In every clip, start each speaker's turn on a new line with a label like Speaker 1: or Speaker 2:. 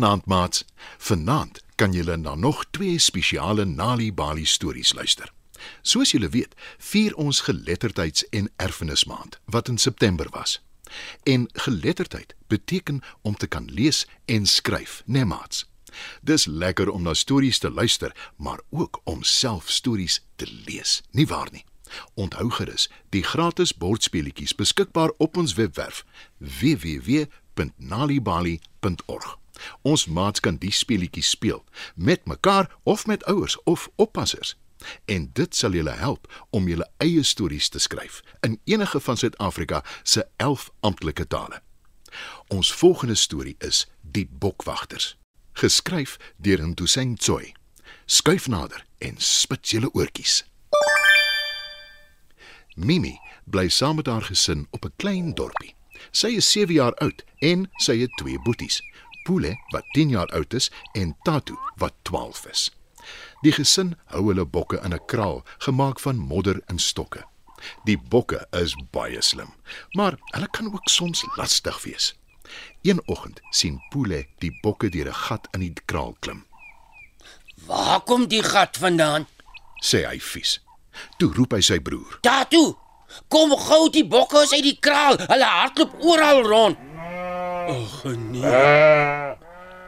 Speaker 1: Goeienaand maats. Vanaand kan julle na nog twee spesiale Nali Bali stories luister. Soos julle weet, vier ons geletterdheids- en erfenismaand wat in September was. En geletterdheid beteken om te kan lees en skryf, né nee, maats? Dis lekker om na stories te luister, maar ook om self stories te lees, nie waar nie? Onthou gerus, die gratis bordspeletjies beskikbaar op ons webwerf www.nalibali.org. Ons maats kan die speletjies speel met mekaar of met ouers of oppassers. En dit sal julle help om julle eie stories te skryf in enige van Suid-Afrika se 11 amptelike tale. Ons volgende storie is Die Bokwagters, geskryf deur Ntuseng Tsoi. Skuif nader en spit julle oortjies. Mimi bly saam met haar gesin op 'n klein dorpie. Sy is 7 jaar oud en sy het twee boeties, Pule wat 10 jaar oud is en Tatu wat 12 is. Die gesin hou hulle bokke in 'n kraal gemaak van modder en stokke. Die bokke is baie slim, maar hulle kan ook soms lastig wees. Een oggend sien Pule die bokke deur 'n gat in die kraal klim.
Speaker 2: "Waar kom die gat vandaan?"
Speaker 1: sê hy vies. Toe roep hy sy broer.
Speaker 2: "Tatu, kom gou die bokke uit die kraal. Hulle hardloop oral rond." "Ag nee."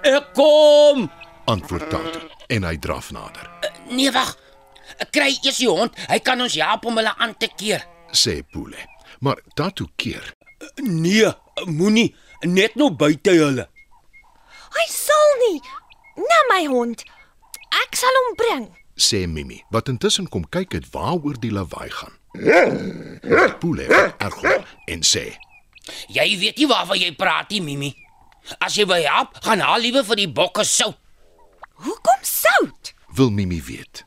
Speaker 2: "Ek kom,"
Speaker 1: antwoord Tatu en hy draf nader.
Speaker 2: "Nee, wag. Ek kry eers die hond. Hy kan ons help om hulle aan te keer."
Speaker 1: sê Pule. Maar Tatu keer.
Speaker 3: Nee, moenie net nou buite hulle.
Speaker 4: Hy sal nie. Na my hond. Ek sal hom bring.
Speaker 1: sê Mimi, wat intussen kom kyk het waaroor die lawaai gaan. Pule erg en sê:
Speaker 2: "Jy weet nie waarvan jy praat nie, Mimi. As jy wil help, gaan haal liewe vir die bokke sout."
Speaker 4: Hoekom sout?
Speaker 1: "Wil Mimi weet?"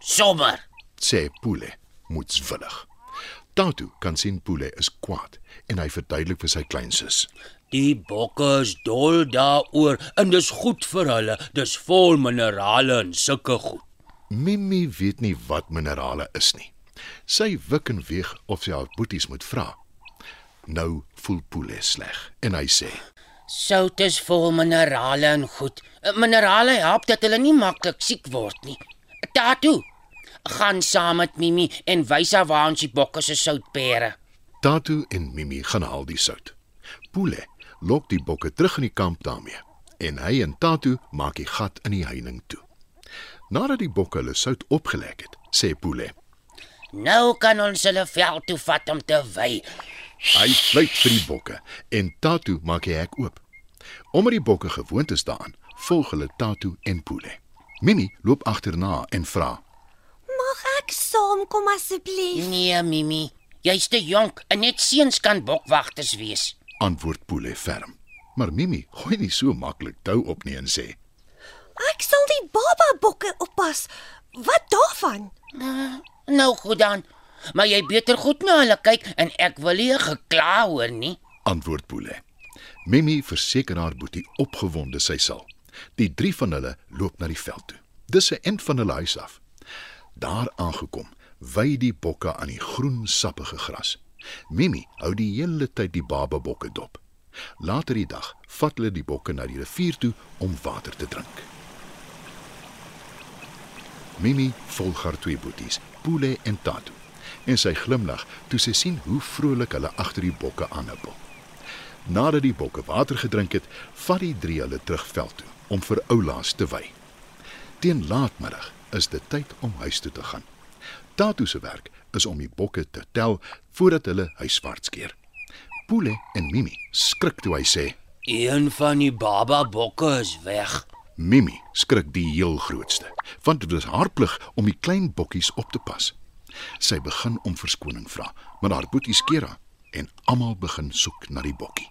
Speaker 2: "Sommer."
Speaker 1: sê Pule moedswillig. Tatu kan sien Pule is kwaad en hy verduidelik vir sy kleinsus.
Speaker 3: Die bokke is dol daaroor en dis goed vir hulle. Dis vol minerale en sulke goed.
Speaker 1: Mimi weet nie wat minerale is nie. Sy wik en weeg of sy haar boeties moet vra. Nou voel Pule sleg en hy sê:
Speaker 2: Sout is vol minerale en goed. Minerale help dat hulle nie maklik siek word nie. Tatu, gaan saam met Mimi en wys haar waar ons die bokke se soutpere.
Speaker 1: Tatu en Mimi gaan haal die sout. Pule lok die bokke terug in die kamp daarmee en hy en Tatu maak die gat in die heining toe. Nadat die bokke hulle sout opgelek het, sê Pule:
Speaker 2: Nou kan ons hulle veld toe vat om te wy.
Speaker 1: Hy fluit vir die bokke en Tatu maak die hek oop. Omdat die bokke gewoond is daaraan, volg hulle Tatu en Pule. Mimi loop agterna en vra:
Speaker 4: Mag ek saamkom asseblief?
Speaker 2: Nee, Mimi, jy's te jonk en net seuns kan bokwagters wees.
Speaker 1: Antwoord Pule ferm. Maar Mimi gooi nie so maklik tou op nie en sê:
Speaker 4: Ek sal die baba bokke oppas. Wat daarvan?
Speaker 2: Uh, nou goed dan. Maar jy beter goed na hulle kyk en ek wil nie gekla hoor nie.
Speaker 1: Antwoord Pule. Mimi verseker haar boetie opgewonde sy sal. Die drie van hulle loop na die veld toe. Dis 'n end van hulle huis af. Daar aangekom, wy die bokke aan die groen sappige gras. Mimi hou die hele tyd die baba bokke dop. Later die dag vat hulle die bokke na die rivier toe om water te drink. Mimi volg haar twee boeties, Pule en Tatu, en sy glimlag toe sy sien hoe vrolik hulle agter die bokke aanhuppel. Nadat die bokke water gedrink het, vat die drie hulle terug veld toe om vir oulaas te wy. Teen laatmiddag is dit tyd om huis toe te gaan. Tatu se werk is om die bokke te tel voordat hulle huiswaarts keer. Pule en Mimi skrik toe hy sê:
Speaker 3: Een van die baba bokke is weg.
Speaker 1: Mimi skrik die heel grootste, want dit is haar plig om die klein bokkies op te pas. Sy begin om verskoning vra, maar haar boeties keer haar en almal begin soek na die bokkie.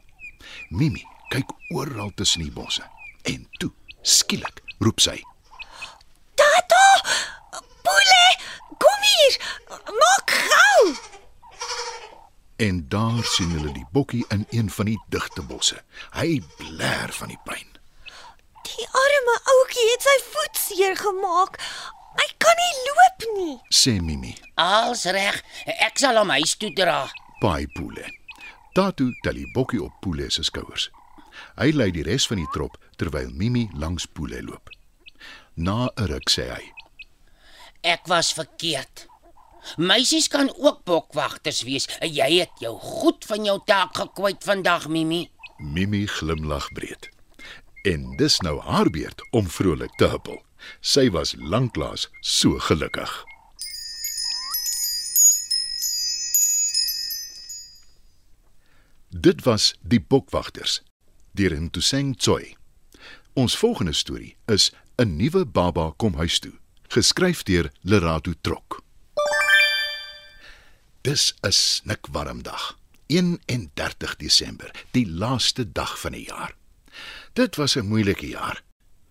Speaker 1: Mimi kyk oral tussen die bosse en toe, skielik, roep sy:
Speaker 4: Tata! Pule, kom hier. Maak gou.
Speaker 1: En daar sien hulle die bokkie in een van die digte bosse. Hy blær van die pyn.
Speaker 4: Die arme ouetjie het sy voet seer gemaak. Kan nie loop nie.
Speaker 1: Sê Mimi,
Speaker 2: Als reg, ek sal hom huis toe dra.
Speaker 1: paai Pule. Tatu tel die bokkie op Pule se skouers. Hy lei die res van die trop terwyl Mimi langs Pule loop. Na 'n ruk sê hy:
Speaker 2: Ek was verkeerd. Meisies kan ook bokwagters wees. Jy het jou goed van jou taak gekwyt vandag, Mimi.
Speaker 1: Mimi glimlag breed. En dis nou haar beurt om vrolik te huppel. Sy was lanklaas so gelukkig. Dit was Die Bokwagters deur Ntuseng Choi. Ons volgende storie is 'n nuwe baba kom huis toe, geskryf deur Lerato Trok. Dis 'n snikwarm dag. 31 Desember, die laaste dag van die jaar. Dit was 'n moeilike jaar,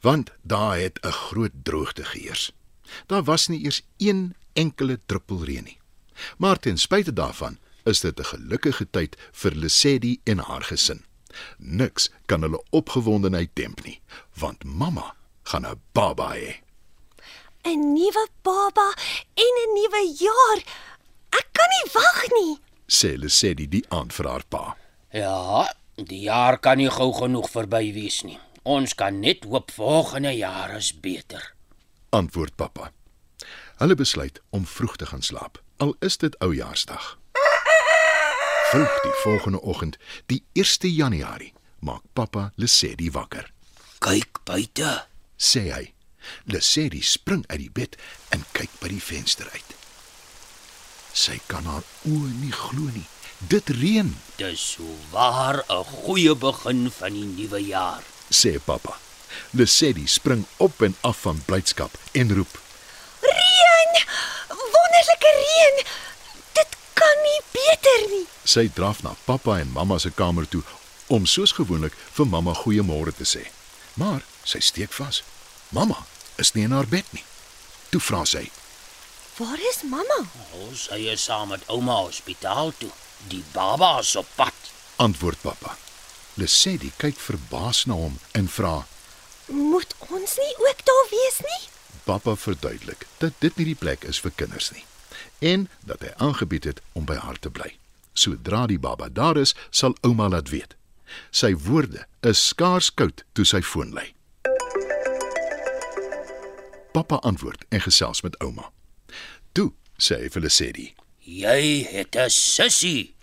Speaker 1: want daar het 'n groot droogte geheers. Daar was nie eers een enkele druppel reën nie. Maar ten spyte daarvan is dit 'n gelukkige tyd vir Lesedi en haar gesin. Niks kan hulle opgewondenheid demp nie, want mamma gaan 'n baba hê.
Speaker 4: 'n Nuwe baba en 'n nuwe jaar. Ek kan nie wag nie.
Speaker 1: sê Lesedi die aand vir haar pa.
Speaker 2: Ja, die jaar kan nie gou genoeg verby wees nie. Ons kan net hoop volgende jaar is beter.
Speaker 1: Antwoord pappa. Hulle besluit om vroeg te gaan slaap, al is dit Oujaarsdag. Vroeg die volgende oggend, die 1 Januarie, maak pappa Lesedi wakker.
Speaker 3: Kyk buite.
Speaker 1: Sê hy. Lesedi spring uit die bed en kyk by die venster uit. Sy kan haar oë nie glo nie. Dit reën,
Speaker 3: Dis so waar 'n goeie begin van die nuwe jaar.
Speaker 1: Sê pappa. Lesedi spring op en af van blydskap en roep:
Speaker 4: Reën! Wonderlike reën. Dit kan nie beter nie.
Speaker 1: Sy draf na pappa en mamma se kamer toe om soos gewoonlik vir mamma goeiemôre te sê. Maar sy steek vas. Mamma is nie in haar bed nie. Toe vra sy:
Speaker 4: Waar is mamma?
Speaker 2: Ons sy is saam met ouma hospitaal toe. Die baba is op pad.
Speaker 1: "Antwoord pappa." Lesedi kyk verbaas na hom en vra:
Speaker 4: Moet ons nie ook daar wees nie?
Speaker 1: Pappa verduidelik dat dit nie die plek is vir kinders nie en dat hy aangebied het om by haar te bly. Sodra die baba daar is, sal ouma laat weet. Sy woorde is skaars koud toe sy foon lui. Pappa antwoord en gesels met ouma. Toe sê hy vir Lesedi,
Speaker 3: Jy het 'n sussie.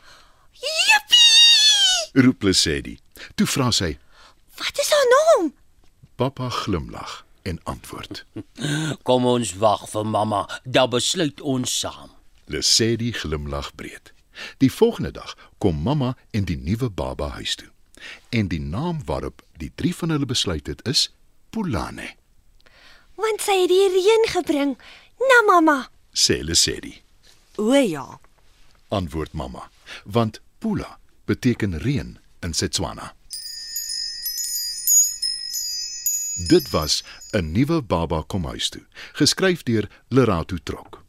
Speaker 4: Jippie!
Speaker 1: Roep Lesedi. Toe vra sy,
Speaker 4: Wat is haar naam?
Speaker 1: pappa glimlag en antwoord.
Speaker 3: Kom ons wag vir mamma, dan besluit ons saam.
Speaker 1: Lesedi glimlag breed. Die volgende dag kom mamma en die nuwe baba huis toe. En die naam waarop die drie van hulle besluit het is Pulane,
Speaker 4: Want sy het die reën gebring. Na mamma.
Speaker 1: sê Lesedi.
Speaker 4: O ja.
Speaker 1: Antwoord mamma, want Pula beteken reën in Setswana. Dit was 'n nuwe baba kom huis toe, geskryf deur Lerato Trok.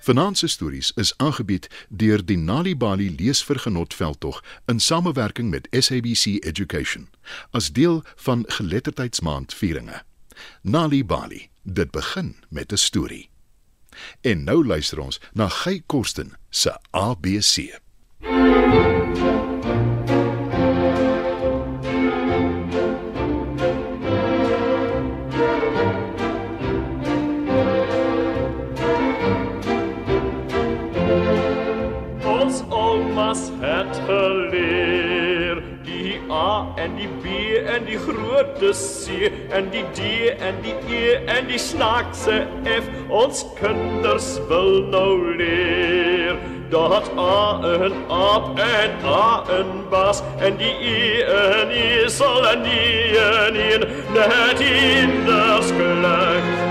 Speaker 1: Vanaand se stories is aangebied deur die Nali Bali leesvergenot veldtog in samewerking met SABC Education as deel van geletterdheidsmaand vieringe. Nali Bali, dit begin met 'n storie. En nou luister ons na Gey Korsten se ABC.
Speaker 5: Ons oumas het geleer die A en die B en die grote C en die D en die E en die snaakse F. Ons kinders wil nou leer dat A een aap en A een bas en die E een esel en die een een net in das geluk